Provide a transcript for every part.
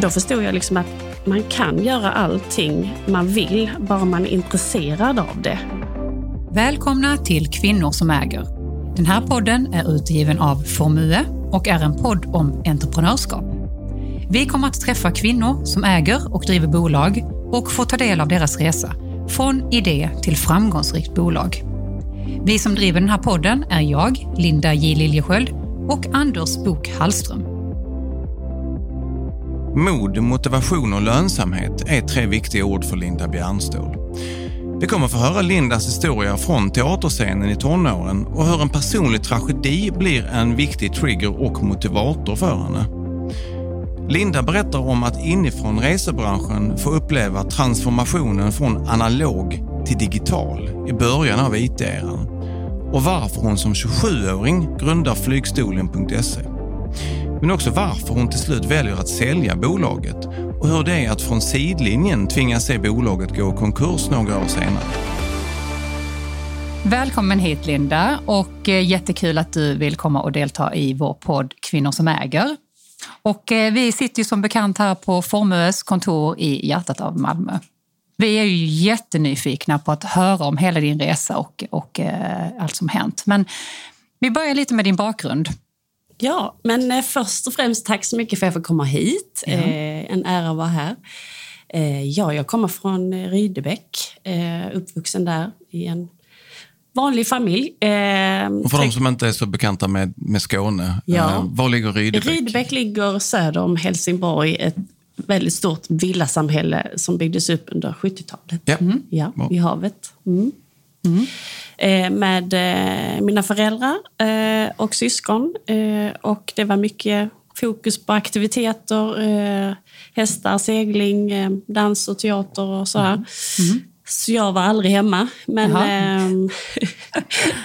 Då förstod jag liksom att man kan göra allting man vill, bara man är intresserad av det. Välkomna till Kvinnor som äger. Den här podden är utgiven av Formue och är en podd om entreprenörskap. Vi kommer att träffa kvinnor som äger och driver bolag och få ta del av deras resa från idé till framgångsrikt bolag. Vi som driver den här podden är jag, Linda J Liljesköld och Anders Bok Hallström. Mod, motivation och lönsamhet är tre viktiga ord för Linda Bjärnstål. Vi kommer få höra Lindas historia från teaterscenen i tonåren och hur en personlig tragedi blir en viktig trigger och motivator för henne. Linda berättar om att inifrån resebranschen få uppleva transformationen från analog till digital i början av IT-eran och varför hon som 27-åring grundar flygstolen.se. Men också varför hon till slut väljer att sälja bolaget och hur det är att från sidlinjen tvingas se bolaget gå i konkurs några år senare. Välkommen hit Linda och eh, jättekul att du vill komma och delta i vår podd Kvinnor som äger. Och eh, vi sitter ju som bekant här på Formös kontor i hjärtat av Malmö. Vi är ju jättenyfikna på att höra om hela din resa och, och eh, allt som hänt. Men vi börjar lite med din bakgrund. Ja, men eh, först och främst tack så mycket för att jag får komma hit. Ja. Eh, en ära att vara här. Eh, ja, jag kommer från Rydebäck, uppvuxen där i en vanlig familj. Och för de som inte är så bekanta med, med Skåne, ja. var ligger Rydebäck? Rydebäck ligger söder om Helsingborg, ett väldigt stort villasamhälle som byggdes upp under 70-talet. Ja. Mm. ja, vid havet. Mm. Mm. Eh, med eh, mina föräldrar eh, och syskon. Och det var mycket fokus på aktiviteter, hästar, segling, dans och teater och sådär. Mm. Mm. Så jag var aldrig hemma, men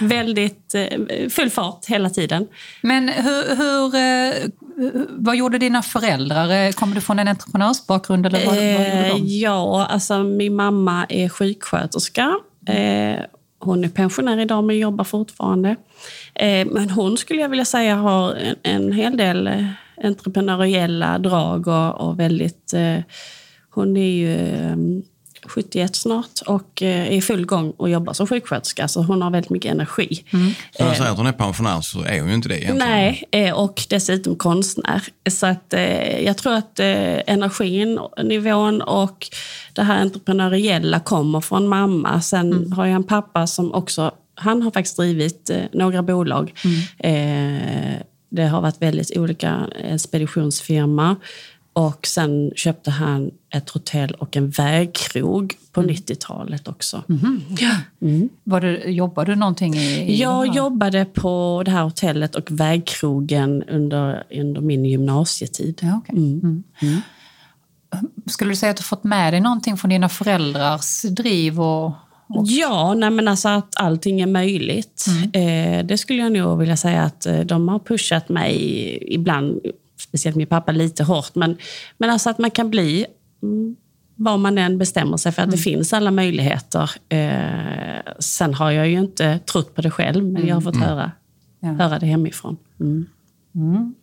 väldigt full fart hela tiden. Men hur, hur vad gjorde dina föräldrar? Kommer du från en entreprenörsbakgrund? Eller vad, vad ja, alltså min mamma är sjuksköterska. Eh, hon är pensionär idag men jobbar fortfarande. Eh, men hon skulle jag vilja säga har en, en hel del eh, entreprenöriella drag och, och väldigt... Eh, hon är ju ehm, 71 snart och eh, är i full gång och jobbar som sjuksköterska. Så hon har väldigt mycket energi. Mm. Så när du säger att hon är pensionär så är hon ju inte det egentligen. Nej, eh, och dessutom konstnär. Så att, eh, jag tror att energin, nivån och det här entreprenöriella kommer från mamma. Sen mm. har jag en pappa som också, han har faktiskt drivit några bolag. Mm. Det har varit väldigt olika, speditionsfirma och sen köpte han ett hotell och en vägkrog på mm. 90-talet också. Mm. Ja. Mm. Var det, jobbade du någonting i, i Jag jobbade på det här hotellet och vägkrogen under, under min gymnasietid. Ja, okay. Mm. Mm. Mm. Skulle du säga att du fått med dig någonting från dina föräldrars driv? Och, och... Ja, nej men alltså att allting är möjligt. Eh, det skulle jag nog vilja säga att eh, de har pushat mig ibland speciellt min pappa, lite hårt. Men, men alltså att man kan bli mm, vad man än bestämmer sig för, att det mm. finns alla möjligheter. Eh, sen har jag ju inte trott på det själv, men jag har fått mm. höra, ja. höra det hemifrån. Mm. Mm.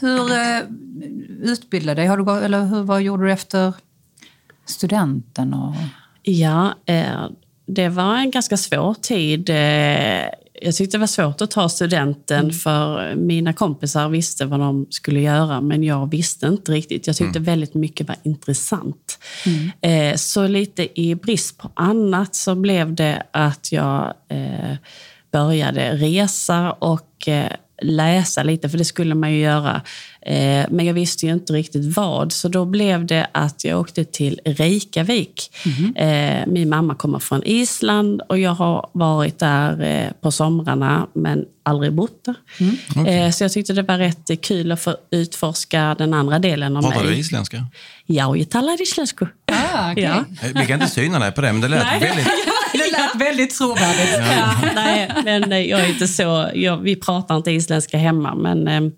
Hur eh, utbildade dig? Har du, eller hur, vad gjorde du efter studenten? Och... Ja, eh, det var en ganska svår tid. Jag tyckte det var svårt att ta studenten mm. för mina kompisar visste vad de skulle göra men jag visste inte riktigt. Jag tyckte mm. väldigt mycket var intressant. Mm. Eh, så lite i brist på annat så blev det att jag eh, började resa och eh, läsa lite, för det skulle man ju göra. Eh, men jag visste ju inte riktigt vad, så då blev det att jag åkte till Reykjavik. Mm. Min mamma kommer från Island och jag har varit där eh, på somrarna, men aldrig bott där. Mm. Okay. Så jag tyckte det var rätt kul att få utforska den andra delen av Pratar mig. Pratar du isländska? Ja, jag talar isländska. Ah, okay. ja. Vi kan inte syna dig på det, men det lät Nej. väldigt det lät väldigt trovärdigt. Ja, nej, men eh, jag är inte så... Jag, vi pratar inte isländska hemma, men eh,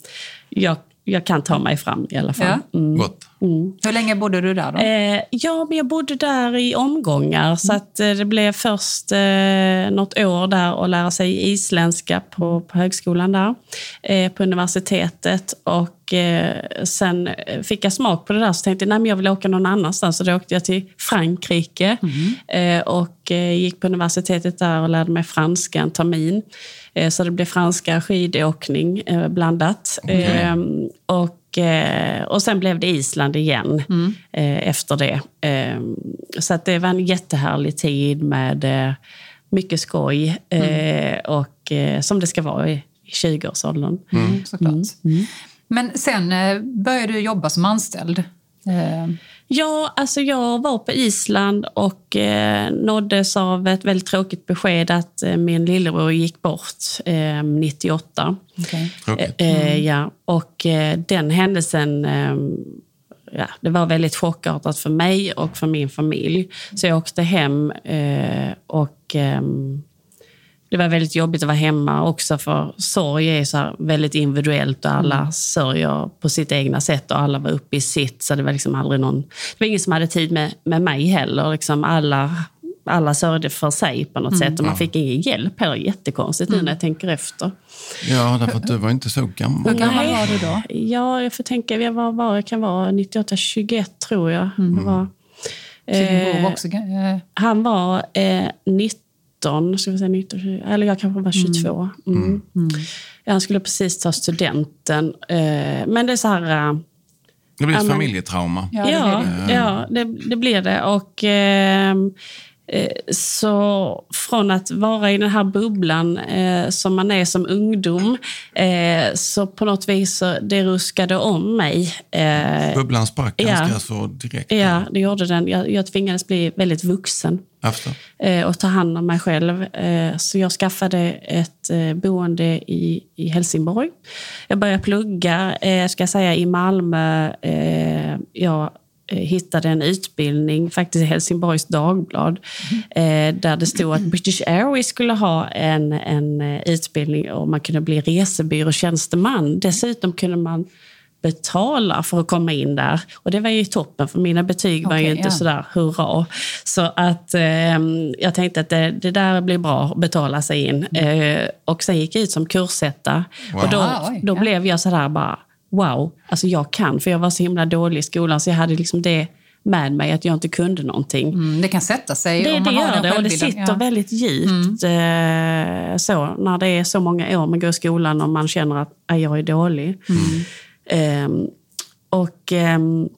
jag, jag kan ta mig fram i alla fall. Ja. Mm. Gott. Mm. Hur länge bodde du där? då? Eh, ja, men jag bodde där i omgångar. Mm. Så att, eh, det blev först eh, något år där att lära sig isländska på, på högskolan där. Eh, på universitetet. Och eh, sen fick jag smak på det där så tänkte jag att jag vill åka någon annanstans. Så då åkte jag till Frankrike eh, och eh, gick på universitetet där och lärde mig franska en termin. Eh, så det blev franska skidåkning eh, blandat. Eh, och, eh, och sen blev det Island igen eh, efter det. Eh, så det var en jättehärlig tid med mycket skoj eh, och som det ska vara i, i 20-årsåldern. Mm, såklart. Men sen började du jobba som anställd. Eh, Ja, alltså jag var på Island och eh, nåddes av ett väldigt tråkigt besked att eh, min lillebror gick bort eh, 98. okej. Tråkigt. Eh, ja, och eh, den händelsen eh, ja, det var väldigt chockartat för mig och för min familj. Så jag åkte hem eh, och ehm, det var väldigt jobbigt att vara hemma också för sorg är så här väldigt individuellt och alla sörjer på sitt egna sätt och alla var uppe i sitt. Så det var liksom aldrig någon... Det var ingen som hade tid med, med mig heller. Liksom alla, alla sörjde för sig på något sätt och man fick ingen hjälp heller. Jättekonstigt nu när jag tänker efter. Ja, därför att du var inte så gammal. Hur gammal var du då? Ja, jag får tänka, jag var, var jag kan vara 98, 21 tror jag. Det var, Så din bror eh, var också... eh, han var eh, 19, ska vi säga 19, 20, eller jag kanske var 22. Mm. Ja, Han skulle precis ta studenten. Eh, men det är så här... Eh, Det blir ett familjetrauma. Ja, det ja, blev det. ja det, det blir det. Och, ehm, eh, så från att vara i den här bubblan eh, som man är som ungdom, eh, så på något vis det ruskade om mig. Eh, Bubblan sprack Ja. ganska så direkt. ja, det gjorde den. Jag, jag tvingades bli väldigt vuxen eh, och ta hand om mig själv. Eh, så jag skaffade ett eh, boende i, i Helsingborg. Jag började plugga, eh, ska jag säga, i Malmö. Eh, jag eh, hittade en utbildning faktiskt i Helsingborgs Dagblad eh, där det stod att British Airways skulle ha en, en eh, utbildning och man kunde bli resebyråtjänsteman. Dessutom kunde man betala för att komma in där. Och det var ju toppen för mina betyg var ju Okej, inte ja. sådär hurra. Så att eh, jag tänkte att det, det där blir bra att betala sig in. Eh, och sen gick jag ut som kursetta. Wow. Och då, då blev jag sådär bara, wow, alltså jag kan. För jag var så himla dålig i skolan så jag hade liksom det med mig att jag inte kunde någonting. Mm, det kan sätta sig Det, om det man har gör det och det sitter Ja. väldigt djupt eh, så, när det är så många år man går i skolan och man känner att "Aj, jag är dålig. Ehm, och ehm,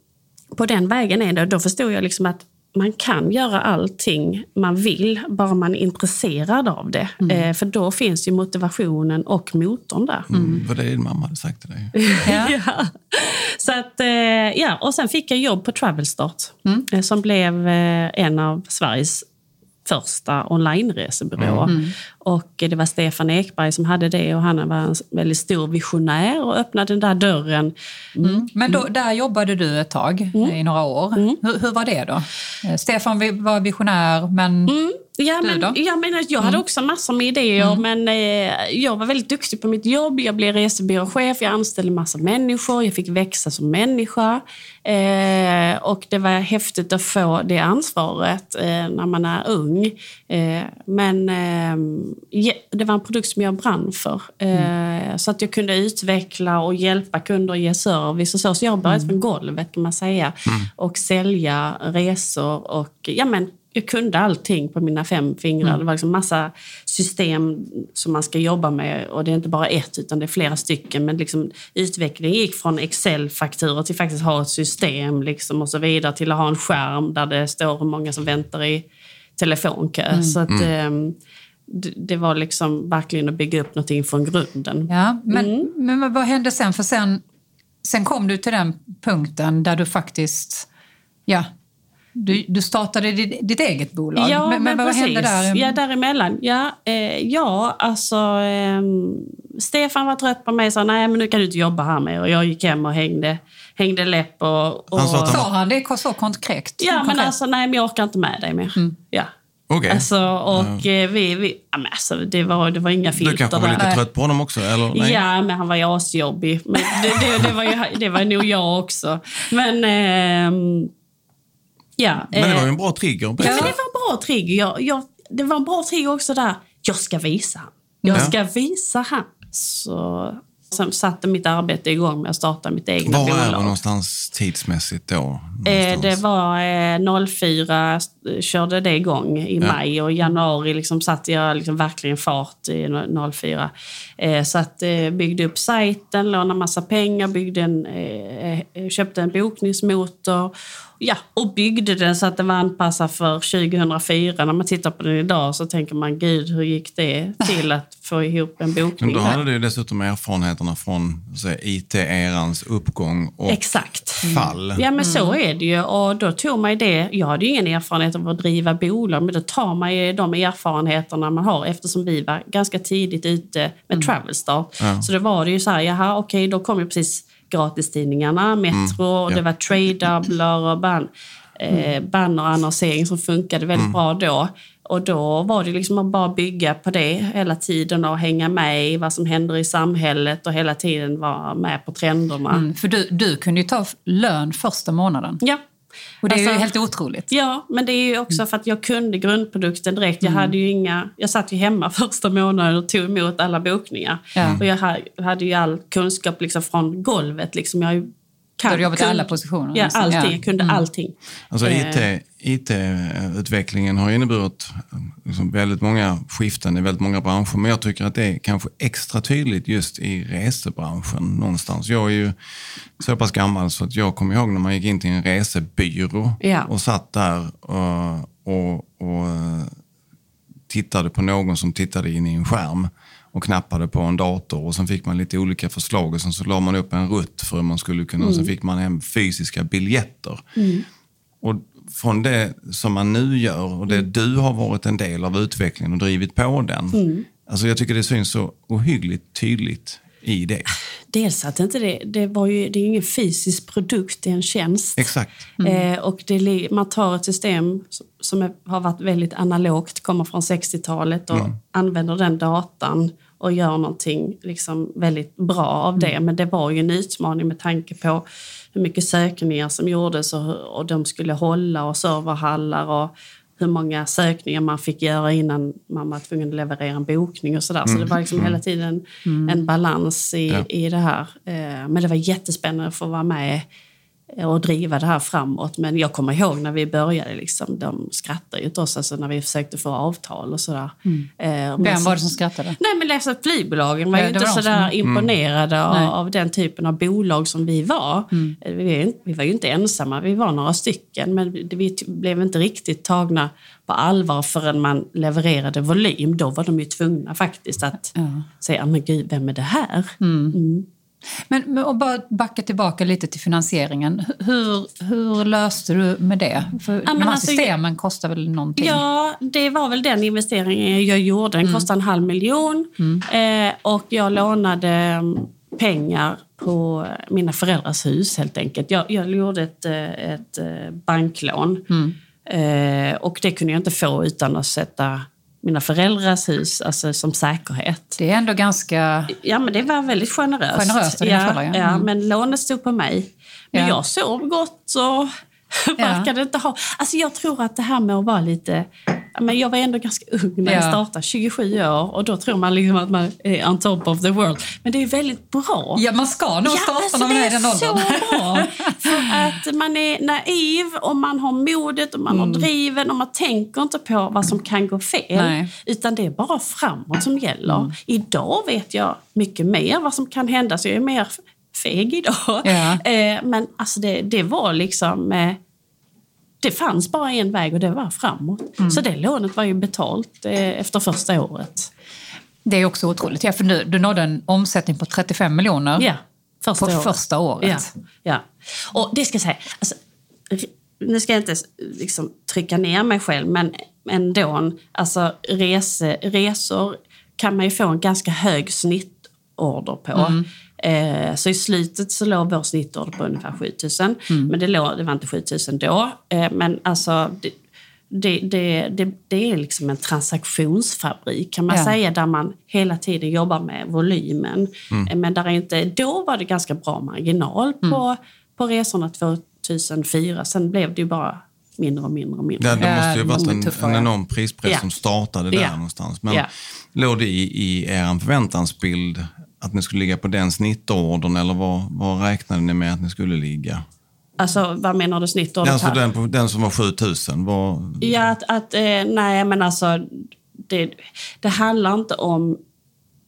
på den vägen är det, då förstod jag liksom att man kan göra allting man vill, bara man är intresserad av det. Eh, för då finns ju motivationen och motorn där. Mm. Vad det din mamma hade sagt till dig. Ja. Ja. Så att, eh, ja, och sen fick jag jobb på Travelstart Mm. eh, som blev eh, en av Sveriges första online-resebyråer. Mm. Och det var Stefan Ekberg som hade det och han var en väldigt stor visionär och öppnade den där dörren. Mm. Men då, där jobbade du ett tag, Mm. eh, i några år. Hur, hur var det då? Eh, Stefan var visionär, men... Ja, Du men? Mm. jag, menar, jag hade också massor med idéer, men eh, jag var väldigt duktig på mitt jobb. Jag blev resebyråchef, jag anställde massa människor, jag fick växa som människa. Eh, och det var häftigt att få det ansvaret eh, när man är ung. Eh, men det var en produkt som jag brann för. Eh, Så att jag kunde utveckla och hjälpa kunder och ge service. Och så. så jag började från golvet kan man säga. Och sälja resor och ja, men, jag kunde allting på mina fem fingrar. Det var liksom massa system som man ska jobba med. Och det är inte bara ett, utan det är flera stycken. Men liksom, utvecklingen gick från Excel-fakturor till faktiskt ha ett system liksom, och så vidare till att ha en skärm där det står hur många som väntar i telefonkö. Så att, ehm, det, var liksom verkligen att bygga upp någonting från grunden. Ja, men, Mm. men vad hände sen? För sen, sen kom du till den punkten där du faktiskt... Ja, du, du startade ditt, ditt eget bolag. Ja, men, men vad precis. hände där? Ja, däremellan. Ja, eh, ja alltså... ehm, Stefan var trött på mig och sa nej men nu kan du inte jobba här mer. Och jag gick hem och hängde, hängde läpp och... och Han sa att Sa han det så konkret? Ja, men konkret? alltså nej men jag orkar inte med dig mer. Ja. Okej. Alltså, och eh, vi... vi ja, men alltså, det, var, det var inga filter Du kanske var där. lite trött på honom också? Eller? Nej? Ja, men han var ju asjobbig. Men det, det, det, var ju, det var nog jag också. Men... ehm, ja, Men det var eh, ju en bra trigger. Ja, men det var en bra trigger. Jag, jag, det var en bra trigger också där. Jag ska visa han. Jag Ja. ska visa han. Så Sen satte mitt arbete igång med att starta mitt egna Var bolag. är vi någonstans tidsmässigt då? Eh, Någonstans? det var eh, 04 st- körde det igång i Ja. maj och i januari liksom satte jag liksom verkligen fart i no- 04. Eh, så att eh, byggde upp sajten, lånade massa pengar, byggde en, eh, eh, köpte en bokningsmotor. Ja, och byggde den så att den var anpassad för 2004. När man tittar på den idag så tänker man, gud hur gick det till att få ihop en Men bokning? då här? hade du ju dessutom erfarenheterna från IT-erans uppgång och Exakt. fall. Ja, men så är det ju. Och då tog man ju det. Jag hade ju ingen erfarenhet av att driva bolag, men då tar man ju de erfarenheterna man har eftersom vi var ganska tidigt ute med Travelstart. Ja. Så då var det ju så här, jaha, okej, då kom ju precis gratistidningarna, Metro, och ja. det var trade-doubler och ban, eh, bannerannonsering som funkade väldigt bra då. Och då var det liksom att bara bygga på det hela tiden och hänga med i vad som händer i samhället och hela tiden vara med på trenderna. Mm, för du, du kunde ju ta lön första månaden. Ja. Och det är ju Alltså- helt otroligt. Ja, men det är ju också för att jag kunde grundprodukten direkt. Jag, hade ju inga, jag satt ju hemma första månaden och tog emot alla bokningar. Ja. Och jag ha- hade ju all kunskap liksom från golvet. Liksom. Jag Du kan, har jobbat i alla positioner. Ja, nästan. allting. Ja. Jag kunde Mm. allting. Alltså Eh. IT, IT-utvecklingen har inneburit liksom väldigt många skiften i väldigt många branscher. Men jag tycker att det är kanske extra tydligt just i resebranschen någonstans. Jag är ju så pass gammal så att jag kommer ihåg när man gick in till en resebyrå Ja. och satt där och, och, och eh, tittade på någon som tittade in i en skärm och knappade på en dator. Och sen fick man lite olika förslag och sen så la man upp en rutt för hur man skulle kunna, och sen fick man hem fysiska biljetter. Och från det som man nu gör och det du har varit en del av utvecklingen och drivit på den. Alltså jag tycker det syns så ohyggligt tydligt i det. Dels att inte det, det, var ju, det är ingen fysisk produkt, det är en tjänst. Exakt. Eh, och det, man tar ett system som- är, har varit väldigt analogt, kommer från 60-talet och använder den datan och gör någonting liksom väldigt bra av det. Men det var ju en utmaning med tanke på hur mycket sökningar som gjordes och, och de skulle hålla och serverhallar och hur många sökningar man fick göra innan man var tvungen att leverera en bokning och sådär. Så det var liksom hela tiden en balans i, Ja. i det här. Eh, Men det var jättespännande att få vara med och driva det här framåt. Men jag kommer ihåg när vi började, liksom, de skrattade ju åt oss alltså, när vi försökte få avtal och sådär. Eh, men Vem så- var det som skrattade? Nej men läsa flygbolagen var Ja, ju inte så där som- imponerade av, Nej. av den typen av bolag som vi var. Eh, Vi, vi var ju inte ensamma, vi var några stycken men vi blev inte riktigt tagna på allvar förrän man levererade volym. Då var de ju tvungna faktiskt att Ja. säga, "Ah, men gud, vem är det här? Men, men och bara backa tillbaka lite till finansieringen. Hur, hur löste du med det? För men de här alltså, systemen kostar väl någonting? Ja, det var väl den investeringen jag gjorde. Den kostade en halv miljon. Eh, och jag lånade mm, pengar på mina föräldrars hus helt enkelt. Jag, jag gjorde ett, eh, ett eh, banklån. Eh, och det kunde jag inte få utan att sätta mina föräldrars hus alltså, som säkerhet. Det är ändå ganska... Ja, men det var väldigt generöst. Generöst av ja, föräldrar, ja. ja. Mm. men lånet stod på mig. Men Ja. jag sov gott och verkade inte ha... Alltså jag tror att det här med att vara lite... Men jag var ändå ganska ung när jag Ja. startade, 27 år. Och då tror man liksom att man är on top of the world. Men det är väldigt bra. Ja, man ska nog starta alltså, när man det är i den så åldern. bra. För att man är naiv och man har modet och man har driven och man tänker inte på vad som kan gå fel. Nej. Utan det är bara framåt som gäller. Idag vet jag mycket mer vad som kan hända, så jag är mer feg idag. Ja. Eh, Men alltså det, det var liksom... eh, Det fanns bara en väg och det var framåt. Så det lånet var ju betalt eh, efter första året. Det är också otroligt. Ja, för nu, du nådde en omsättning på 35 miljoner Ja, första på året. första året. Ja, ja. Och det ska jag säga, alltså, nu ska jag inte liksom, trycka ner mig själv, men ändå, alltså rese, resor kan man ju få en ganska hög snittorder på. Eh, så i slutet så låg vår snittorder på ungefär 7000. Men det, låg, det var inte 7000 då. Eh, men alltså, det, det, det, det, det är liksom en transaktionsfabrik kan man Ja. säga där man hela tiden jobbar med volymen. Eh, Men där är inte, då var det ganska bra marginal på, på resorna 2004. Sen blev det ju bara mindre och mindre och mindre. Det, det Ja, måste ju ha varit en, en enorm prispress Ja. som startade där Ja. någonstans. Men Ja. låg det i, i er förväntansbild att ni skulle ligga på den snittordern eller vad, vad räknade ni med att ni skulle ligga? Alltså, vad menar du snittordern? Alltså den, den som var 7000, vad... Ja, att, att eh, nej men alltså det, det handlar inte om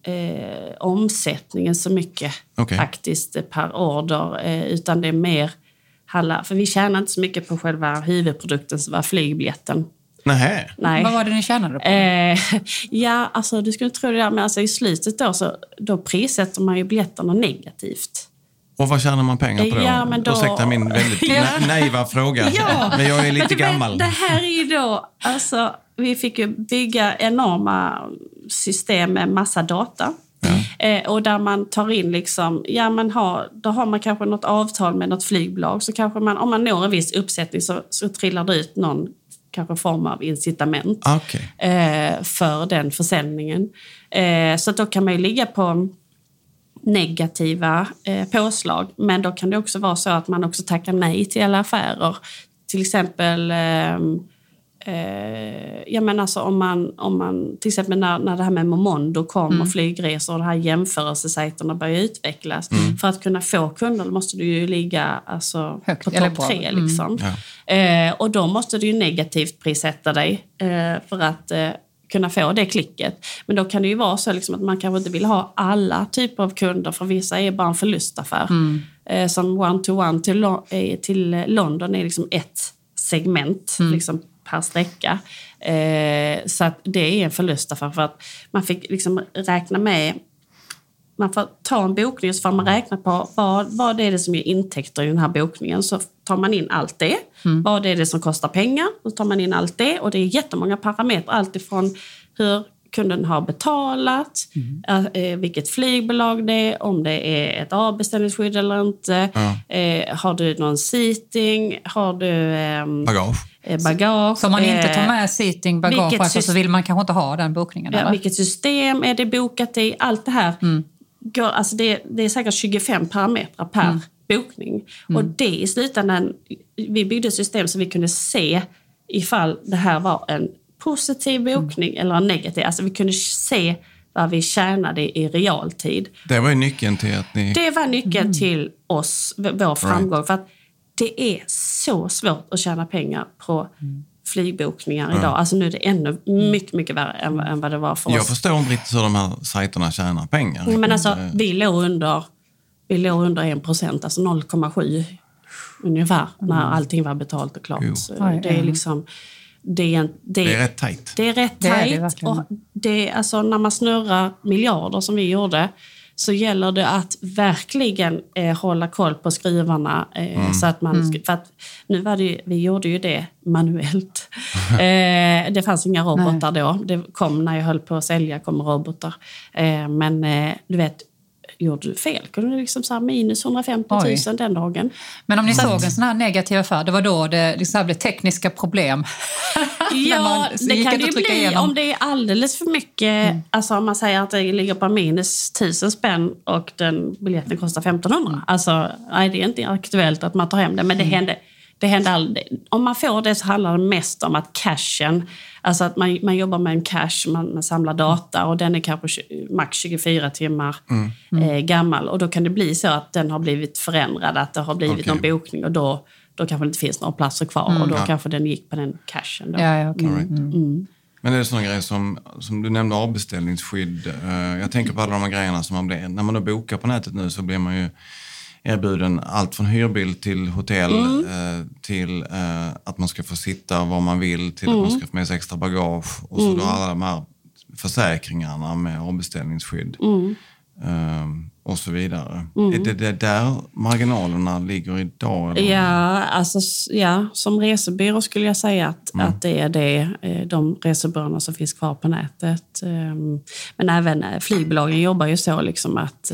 eh, omsättningen så mycket Okej. faktiskt per order eh, utan det är mer handlar, för vi tjänar inte så mycket på själva huvudprodukten som var flygbiljetten. Nähä. Nej. Vad var det ni tjänade på? Eh, ja, alltså du skulle tro det där, men alltså i slutet då så då prissätter man ju biljetterna negativt. Och vad tjänar man pengar på då? Ja, men då- Ursäkta min väldigt Ja. na- naiva fråga. Men jag är lite gammal. Det här är ju då, alltså, vi fick ju bygga enorma system med massa data. Eh, och där man tar in liksom, ja man har, då har man kanske något avtal med något flygbolag. Så kanske man, om man når en viss uppsättning så, så trillar det ut någon kanske form av incitament Okej. eh, för den försäljningen. Eh, så då kan man ju ligga på negativa eh, påslag. Men då kan det också vara så att man också tackar nej till alla affärer. Till exempel ehm, Eh, jag menar alltså om man, om man, till exempel när, när det här med Momondo kom och flygresor och de här jämförelsesajterna började utvecklas. För att kunna få kunder måste du ju ligga alltså, Högt, på topp tre. Mm. Liksom. Ja. Eh, och då måste du ju negativt prissätta dig eh, för att eh, kunna få det klicket. Men då kan det ju vara så liksom att man kanske inte vill ha alla typer av kunder för vissa är bara en förlustaffär. Eh, som one-to-one till, Lo- eh, till London är liksom ett segment liksom, per sträcka. Eh, så att det är en förlustaffär för att man fick liksom räkna med man får ta en bokning och så får man räkna på vad, vad är det som ger intäkter i den här bokningen. Så tar man in allt det. Vad är det som kostar pengar? Då tar man in allt det. Och det är jättemånga parametrar. Allt ifrån hur kunden har betalat, eh, vilket flygbolag det är, om det är ett avbeställningsskydd eller inte. Eh, har du någon seating? Har du ehm, Bagage. eh, bagage? Så om man inte tar Eh, med seating, bagage alltså, så vill man kanske inte ha den bokningen? Ja, eller? vilket system är det bokat i? Allt det här. Går, alltså det, det är säkert 25 parametrar per bokning. Och det i slutändan, vi byggde ett system så vi kunde se ifall det här var en positiv bokning eller en negativ. Alltså vi kunde se vad vi tjänade i realtid. Det var ju nyckeln till att ni... Det var nyckeln till oss, vår framgång. För att det är så svårt att tjäna pengar på flygbokningar idag. Alltså nu är det ännu mycket, mycket värre än, vad- än vad det var för Jag oss. förstår inte riktigt hur de här sajterna tjänar pengar. Men alltså, vi låg under, vi låg under 1 procent, alltså 0,7 ungefär, när allting var betalt och klart. Jo. Så det är liksom... Det är, det, Det är rätt tajt. det är rätt Det är det tajt. och det är, alltså, när man snurrar miljarder som vi gjorde så gäller det att verkligen eh, hålla koll på skruvarna. Eh, Mm. så att man, sk- för att nu var det ju, vi gjorde ju det manuellt. eh, det fanns inga robotar då. Det kom när jag höll på att sälja kom robotar. Eh, men eh, du vet, gjorde du fel kunde du liksom så här minus 150 000 Oj. den dagen. Men om ni såg en sån här negativ affär, det var då det liksom blev tekniska problem? Ja, så det kan det att ju bli igenom. om det är alldeles för mycket. Alltså om man säger att det ligger på minus 1000 spänn och den biljetten kostar 1500. Alltså, nej, det är inte aktuellt att man tar hem det. Men det händer, det händer aldrig. Om man får det så handlar det mest om att cashen, alltså att man, man jobbar med en cache, man, man samlar data och den är kanske max 24 timmar eh, gammal. Och då kan det bli så att den har blivit förändrad, att det har blivit Okej. någon bokning och då, då kanske det inte finns några platser kvar och då kanske den gick på den cashen. Då. Ja, ja. All right. Mm. Men det är sådana grejer som, som du nämnde avbeställningsskydd. Eh, jag tänker på alla de här grejerna som man blir, när man då bokar på nätet nu så blir man ju erbjuden allt från hyrbil till hotell Mm. eh, till eh, att man ska få sitta var man vill till Mm. att man ska få med sig extra bagage och så då alla de här försäkringarna med avbeställningsskydd. Mm. eh, och så vidare. Är det, det där marginalerna ligger idag? Eller? Ja, alltså, ja, som resebyrå skulle jag säga att, Mm. att det är det. eh, De resebyråerna som finns kvar på nätet. Ehm, Men även flygbolagen jobbar ju så liksom att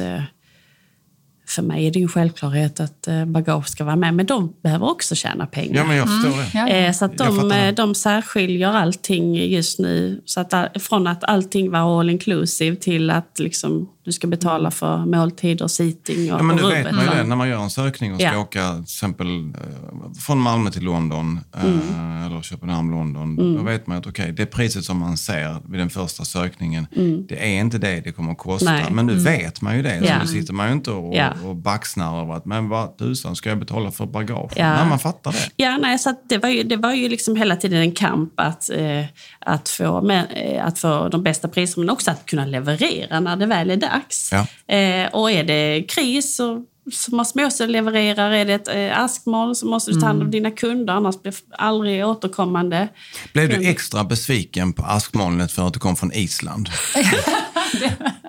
för mig är det ju en självklarhet att eh, bagage ska vara med, men de behöver också tjäna pengar. Ja, men jag förstår det. Ja. Eh, Så att de, eh, de särskiljer allting just nu. Så att, från att allting var all inclusive till att liksom, du ska betala för måltider, seating och, Ja, men och nu vet man ju det när man gör en sökning och ska Ja. åka till exempel eh, från Malmö till London Mm. eh, eller Köpenhamn, London. Då vet man att okej, det priset som man ser vid den första sökningen, det är inte det det kommer att kosta. Mm. Nej. Men nu vet man ju det. Ja. Så nu sitter man ju inte och, Ja. och baxnar över att men vad tusan ska jag betala för bagage? Ja. Nej, man fattar det. Ja, nej, så det var ju, det var ju liksom hela tiden en kamp att, eh, att, få med, eh, att få de bästa priserna, men också att kunna leverera när det väl är dags. Ja. Eh, och är det kris så, så måste man också leverera. Är det ett eh, askmoln så måste du ta hand om dina kunder, annars blir det aldrig återkommande. Blev du extra besviken på askmolnet för att du kom från Island?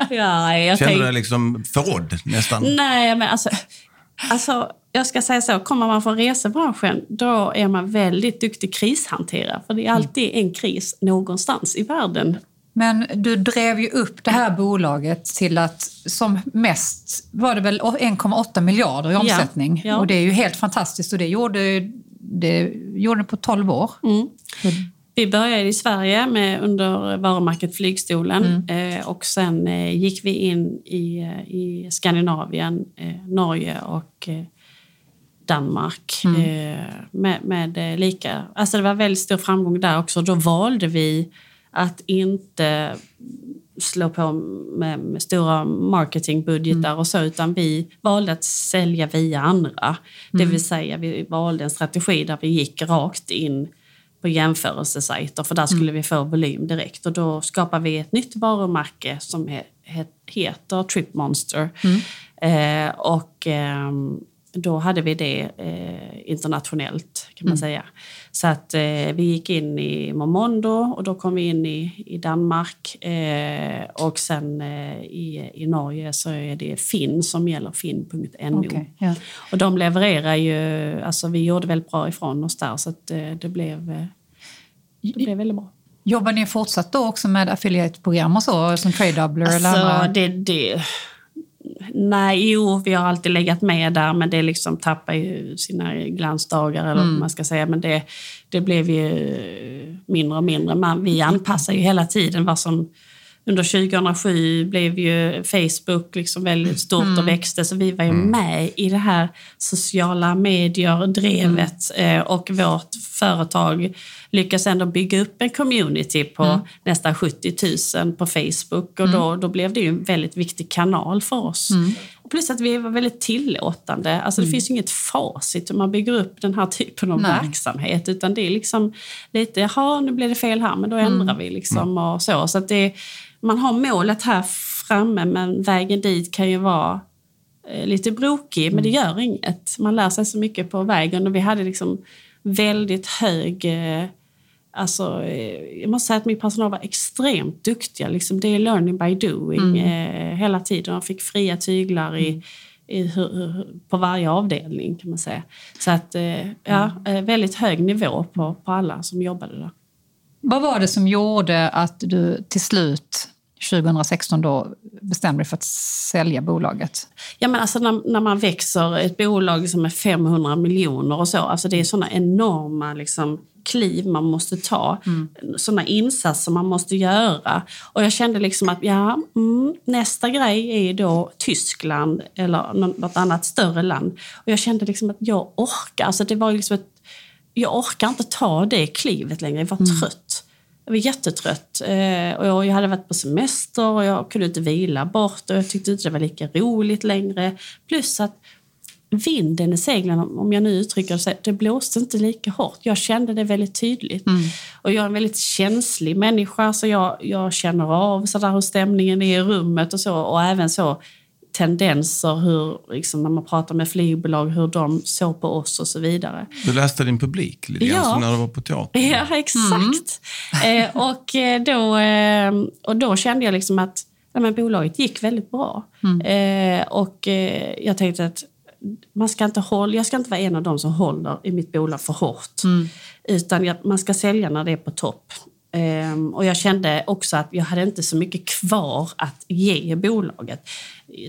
Ja, jag Kände du dig liksom förrådd nästan? Nej, men alltså, alltså... Jag ska säga så, kommer man från resebranschen då är man väldigt duktig krishanterare. För det är alltid en kris någonstans i världen. Men du drev ju upp det här bolaget till att som mest var det väl 1,8 miljarder i Ja, omsättning. ja. Och det är ju helt fantastiskt och det gjorde det gjorde det på 12 år. Vi började i Sverige med, under varumärket Flygstolen eh, och sen eh, gick vi in i, eh, i Skandinavien, Norge och Danmark eh, med, med lika... Alltså det var väldigt stor framgång där också. Då valde vi att inte slå på med, med stora marketingbudgetar och så, utan vi valde att sälja via andra. Det vill säga, vi valde en strategi där vi gick rakt in på jämförelsesajter, för där skulle vi få volym direkt. Och då skapade vi ett nytt varumärke som he, he, heter Trip Monster. Eh, och ehm, då hade vi det eh, internationellt kan man säga. Så att eh, vi gick in i Momondo och då kom vi in i, i Danmark. Eh, och sen eh, i, i Norge så är det Finn som gäller finn.no. Okej, ja. Och de levererar ju, alltså vi gjorde väldigt bra ifrån oss där så att eh, det blev, eh, det blev väldigt bra. Jobbar ni fortsatt då också med affiliate-program och så, som Trade Doubler eller Alltså, andra? det, det, nej, jo, vi har alltid legat med där, men det liksom tappar ju sina glansdagar, eller vad man ska säga. Men det, det blev ju mindre och mindre. Man, vi anpassar ju hela tiden vad som... Under 2007 blev ju Facebook liksom väldigt stort och växte, så vi var ju med i det här sociala medier-drevet. Eh, och vårt företag lyckas ändå bygga upp en community på nästan 70 000 på Facebook. Och då, då blev det ju en väldigt viktig kanal för oss. Plus att vi var väldigt tillåtande. Alltså det finns ju inget facit hur man bygger upp den här typen av Nej. verksamhet. Utan det är liksom lite, jaha nu blev det fel här, men då ändrar vi liksom och så. Så att det, man har målet här framme, men vägen dit kan ju vara eh, lite brokig, men det gör inget. Man lär sig så mycket på vägen och vi hade liksom väldigt hög... Alltså, eh, jag måste säga att min personal var extremt duktiga. Liksom, det är learning by doing eh, hela tiden. De fick fria tyglar i, i, hur- hur- på varje avdelning kan man säga. Så att, eh, ja, eh, väldigt hög nivå på, på alla som jobbade där. Vad var det som gjorde att du till slut 2016 då bestämde dig för att sälja bolaget? Ja, men alltså när, när man växer ett bolag som är 500 miljoner och så, alltså det är såna enorma liksom, kliv man måste ta. Såna insatser man måste göra. Och jag kände liksom att ja, mm, nästa grej är då Tyskland eller nå- något annat större land. Och jag kände liksom att jag orkar. Alltså det var liksom ett, jag orkar inte ta det klivet längre. Jag var trött. Jag var jättetrött. Eh, och jag, jag hade varit på semester och jag kunde inte vila bort och jag tyckte inte det var lika roligt längre. Plus att vinden i seglen, om jag nu uttrycker det så, det blåste inte lika hårt. Jag kände det väldigt tydligt. Och jag är en väldigt känslig människa så jag, jag känner av så där hur stämningen är i rummet och så. Och även så tendenser, hur, liksom, när man pratar med flygbolag, hur de såg på oss och så vidare. Du läste din publik lite Ja. som när du var på teater. Ja, exakt. Eh, och, eh, då, eh, och då kände jag liksom att ja, men bolaget gick väldigt bra. Eh, och eh, jag tänkte att man ska inte hålla, jag ska inte vara en av dem som håller i mitt bolag för hårt. Utan jag, man ska sälja när det är på topp. Ehm, och jag kände också att jag hade inte så mycket kvar att ge bolaget.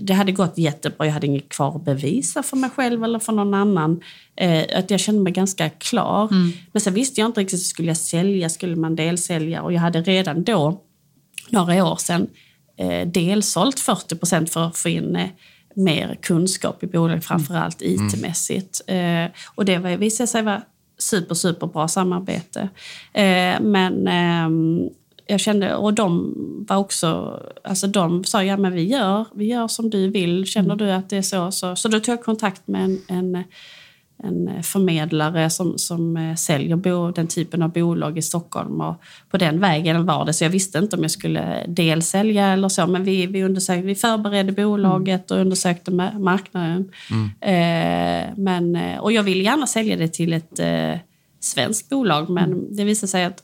Det hade gått jättebra, jag hade inget kvar att bevisa för mig själv eller för någon annan. Eh, att jag kände mig ganska klar. Mm. Men sen visste jag inte riktigt, skulle jag sälja, skulle man delsälja? Och jag hade redan då, några år sedan, eh, delsålt 40 procent för att få in eh, mer kunskap i bolaget, framförallt mm. IT-mässigt. Eh, och det visade sig vara super, super bra samarbete. Eh, men eh, jag kände, och de var också, alltså de sa ja men vi gör, vi gör som du vill, känner mm. du att det är så? Så, så då tog jag kontakt med en, en en eh, förmedlare som, som eh, säljer bo, den typen av bolag i Stockholm. Och på den vägen var det, så jag visste inte om jag skulle delsälja eller så. Men vi, vi, undersökte, vi förberedde bolaget och undersökte marknaden. Mm. Eh, men, eh, och jag ville gärna sälja det till ett eh, svenskt bolag, men det visade sig att,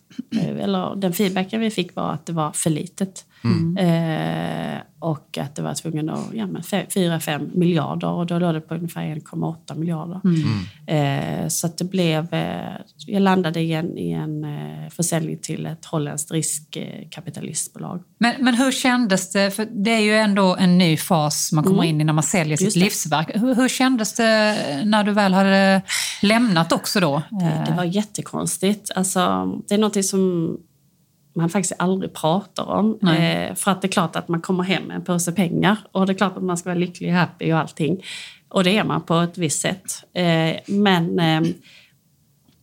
eller den feedbacken vi fick var att det var för litet. Mm. Eh, och att det var tvungen att, ja 4-5 miljarder och då låg det på ungefär 1,8 miljarder. Mm. Eh, så att det blev, eh, jag landade i en, i en eh, försäljning till ett holländskt riskkapitalistbolag. Men, men hur kändes det, för det är ju ändå en ny fas man kommer mm. in i när man säljer sitt livsverk. Hur, hur kändes det när du väl hade lämnat också då? Det, det var jättekonstigt. Alltså, det är någonting som man faktiskt aldrig pratar om. Eh, för att det är klart att man kommer hem med en påse pengar och det är klart att man ska vara lycklig, happy och allting. Och det är man på ett visst sätt. Eh, men eh,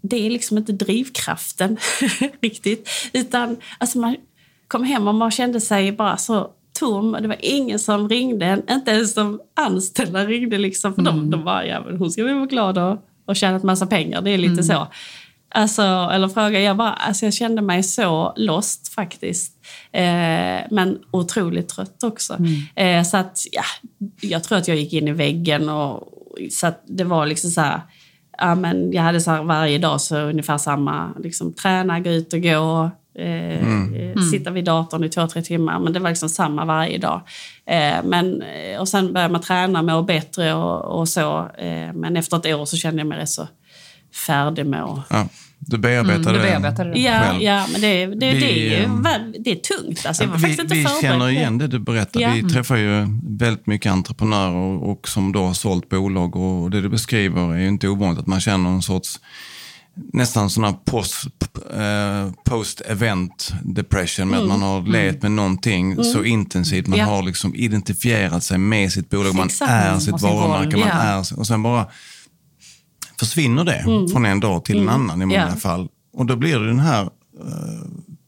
det är liksom inte drivkraften riktigt. Utan alltså man kom hem och man kände sig bara så tom. Det var ingen som ringde, inte ens de anställda ringde. Liksom, för mm. de, de bara, ja men hon ska väl vara glad och, och tjänat massa pengar. Det är lite mm. så. Alltså, eller fråga, jag, bara, alltså jag kände mig så lost faktiskt. Eh, men otroligt trött också. Mm. Eh, så att, ja, jag tror att jag gick in i väggen och så att det var liksom så här, ja, men jag hade så här, varje dag så ungefär samma, liksom träna, gå ut och gå, eh, mm. Eh, sitta vid datorn i två, tre timmar. Men det var liksom samma varje dag. Eh, men, eh, och sen började man träna, må bättre och, och så. men efter ett år så kände jag mig rätt så färdig med att ja. Du bearbetade, mm, du ja, själv. Ja, men det, det, vi, det, är, ju, det är tungt. Alltså, jag var vi, faktiskt inte vi känner igen det du berättar. Ja. Vi mm. träffar ju väldigt mycket entreprenörer och, som då har sålt bolag. Och det du beskriver är ju inte ovanligt att man känner en sorts nästan sån här post, eh, post event depression med mm. att man har levt med någonting mm. så intensivt. Man ja. har liksom identifierat sig med sitt bolag, man Exakt. är sitt varumärke, man är, och sen bara försvinner det mm. från en dag till en mm. annan i många yeah. fall. Och då blir det den här uh,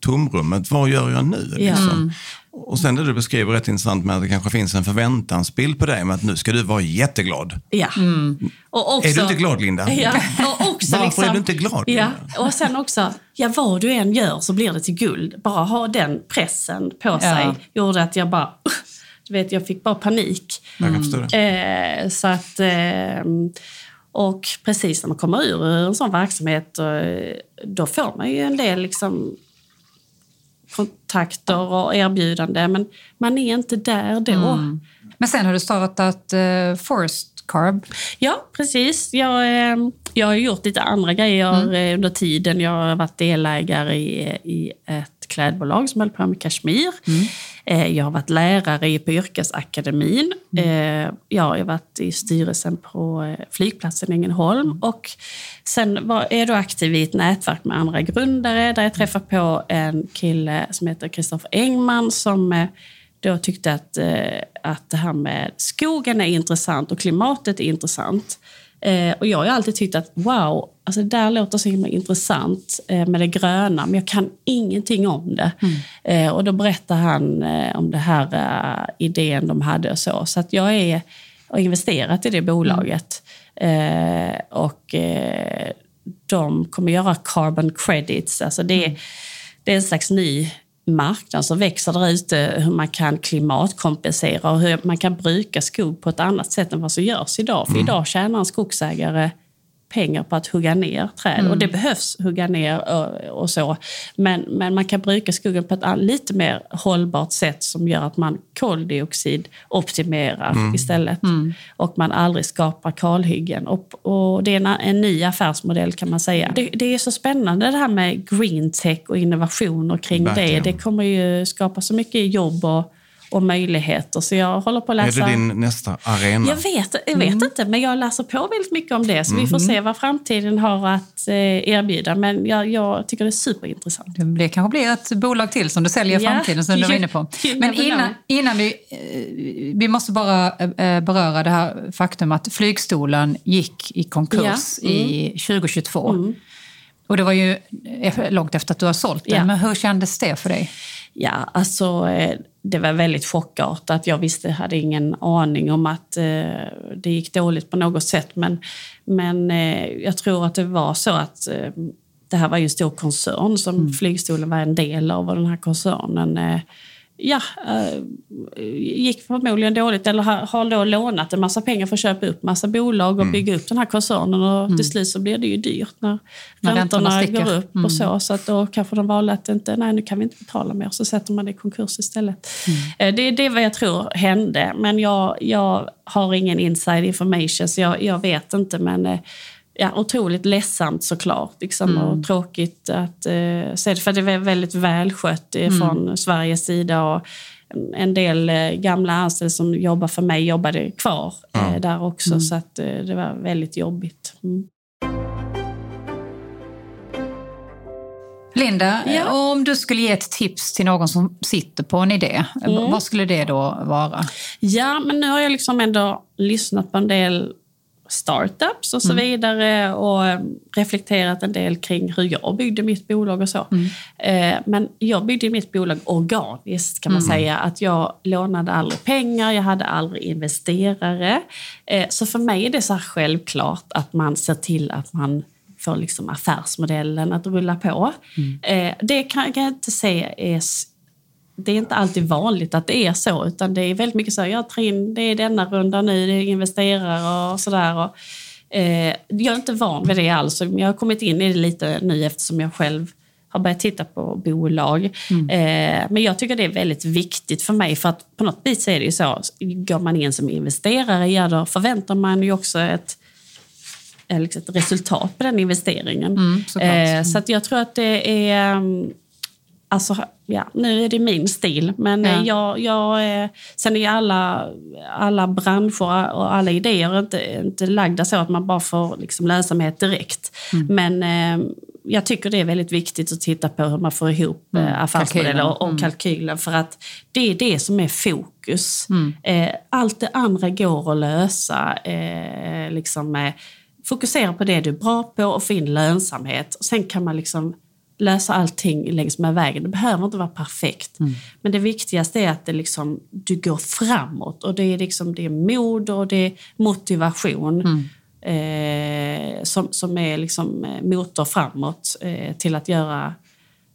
tomrummet. Vad gör jag nu? Liksom? Mm. Och sen det du beskriver rätt intressant med att det kanske finns en förväntansbild på dig med att nu ska du vara jätteglad. Ja. Mm. Och också, är du inte glad Linda? Ja. Och också, Varför liksom, är du inte glad? Ja. Och sen också, ja vad du än gör så blir det till guld. Bara ha den pressen på sig ja. gjorde att jag bara, du vet jag fick bara panik. Jag kan förstå det. Eh, så att, eh, och precis när man kommer ur en sån verksamhet eh, då får man ju en del liksom kontakter och erbjudanden men man är inte där då. Mm. Men sen har du startat uh, Forest Carb. Ja, precis. Jag, eh, jag har gjort lite andra grejer mm. under tiden. Jag har varit delägare i, i ett klädbolag som höll på med kashmir. Mm. Eh, jag har varit lärare på yrkesakademin. Mm. Eh, jag har varit i styrelsen på eh, flygplatsen Ängelholm. Mm. Och sen var, är jag aktiv i ett nätverk med andra grundare där jag träffar på en kille som heter Kristoffer Engman som då tyckte att, att det här med skogen är intressant och klimatet är intressant. Och jag har alltid tyckt att wow, alltså det där låter så himla intressant eh, med det gröna, men jag kan ingenting om det. Mm. Eh, och då berättar han eh, om det här idén de hade och så. Så att jag är, har investerat i det bolaget. Mm. och de kommer göra carbon credits. Alltså det, mm. det är en slags ny marknad som växer där ute, hur man kan klimatkompensera och hur man kan bruka skog på ett annat sätt än vad som görs idag. För mm. idag tjänar en skogsägare pengar på att hugga ner träd. Mm. Och det behövs hugga ner och, och så. Men, men man kan bruka skogen på ett lite mer hållbart sätt som gör att man koldioxidoptimerar istället. Och man aldrig skapar kalhyggen. Och, och det är en, en ny affärsmodell kan man säga. Det, det är så spännande det här med green tech och innovationer kring Verkligen. det. Det kommer ju skapa så mycket jobb och, och möjligheter. Så jag håller på att Är läsa... det din nästa arena? Jag vet, jag vet inte, men jag läser på väldigt mycket om det. Så vi får se vad framtiden har att eh, erbjuda. Men jag, jag tycker det är superintressant. Det kanske blir ett bolag till som du säljer i Ja, framtiden som du var inne på. Men innan, innan vi... eh, Vi måste bara eh, beröra det här faktum att flygstolen gick i konkurs Ja, mm. i 2022. Och det var ju långt efter att du har sålt den. Ja. Men hur kändes det för dig? Ja, alltså eh, det var väldigt chockartat. Jag visste, hade ingen aning om att eh, det gick dåligt på något sätt. Men, men eh, jag tror att det var så att eh, det här var ju en stor koncern som flygstolen var en del av. Och den här koncernen eh, ja, eh, gick förmodligen dåligt eller har, då lånat en massa pengar för att köpa upp massa bolag och bygga upp den här koncernen. Och till slut så blir det ju dyrt när, När räntorna räntorna går upp och så. Så att då kanske de valde att inte, nej nu kan vi inte betala mer. Så sätter man det i konkurs istället. Eh, Det, det är vad jag tror hände. Men jag, jag har ingen inside information så jag, jag vet inte. Men eh, ja, otroligt ledsamt såklart. Liksom, Och tråkigt att eh, se det. För det var väldigt välskött eh, från Sveriges sida. Och en- del eh, gamla anställda som jobbar för mig jobbade kvar eh, där också. Så att, eh, det var väldigt jobbigt. Mm. Linda, Ja. eh, om du skulle ge ett tips till någon som sitter på en idé, Mm. vad skulle det då vara? Ja, men nu har jag liksom ändå lyssnat på en del startups och så vidare och reflekterat en del kring hur jag byggde mitt bolag och så. Eh, Men jag byggde mitt bolag organiskt kan man säga. Att jag lånade aldrig pengar, jag hade aldrig investerare. Eh, Så för mig är det så självklart att man ser till att man får liksom affärsmodellen att rulla på. Eh, Det kan jag inte säga är det är inte alltid vanligt att det är så, utan det är väldigt mycket så här, jag tar in, det är denna runda nu, det är investerare och sådär. Och, eh, jag är inte van vid det alls, jag har kommit in i det lite nu eftersom jag själv har börjat titta på bolag. Eh, men jag tycker det är väldigt viktigt för mig, för att på något vis är det ju så, går man in som investerare, ja då förväntar man ju också ett eh, liksom ett resultat på den investeringen. såklart. eh, så att jag tror att det är... mm, Alltså, ja, nu är det min stil, men Ja. ja. jag, jag, eh, sen är alla, alla branscher och alla idéer inte, inte lagda så att man bara får liksom lönsamhet direkt. Mm. Men eh, jag tycker det är väldigt viktigt att titta på hur man får ihop Mm, eh, affärsmodeller och, och kalkylen. För att det är det som är fokus. Mm. Eh, allt det andra går att lösa. Eh, liksom, eh, fokusera på det du är bra på och få in lönsamhet. Sen kan man liksom lösa allting längs med vägen. Det behöver inte vara perfekt. Men det viktigaste är att det liksom, du går framåt. Och det är, liksom, det är mod och det är motivation. Eh, som, som är liksom eh, motor framåt eh, till att göra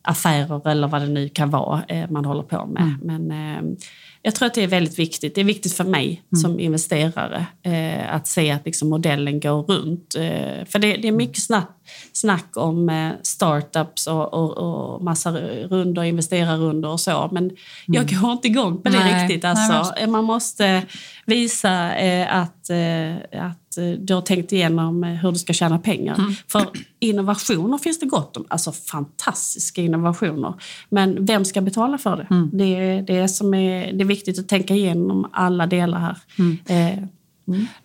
affärer eller vad det nu kan vara eh, man håller på med. Men eh, jag tror att det är väldigt viktigt. Det är viktigt för mig som investerare eh, att se att liksom, modellen går runt. Eh, för det, det är mycket snack, snack om eh, startups och, och, och massa runder, investerarrunder och så. Men jag går inte igång på det Nej. riktigt. Nej, Alltså. Eh, Man måste visa eh, att, eh, att eh, du har tänkt igenom hur du ska tjäna pengar. För innovationer finns det gott om. Alltså fantastiska innovationer. Men vem ska betala för det? Det, är det, som är, det är viktigt att tänka igenom alla delar här. Eh,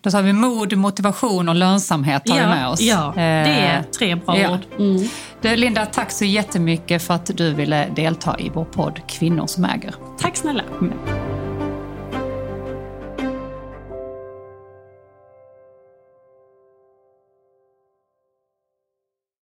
Då sa vi mod, motivation och lönsamhet tar vi med oss. Ja, det är Eh, tre bra ja. ord. Mm. Du, Linda, tack så jättemycket för att du ville delta i vår podd Kvinnor som äger. Tack snälla. Mm.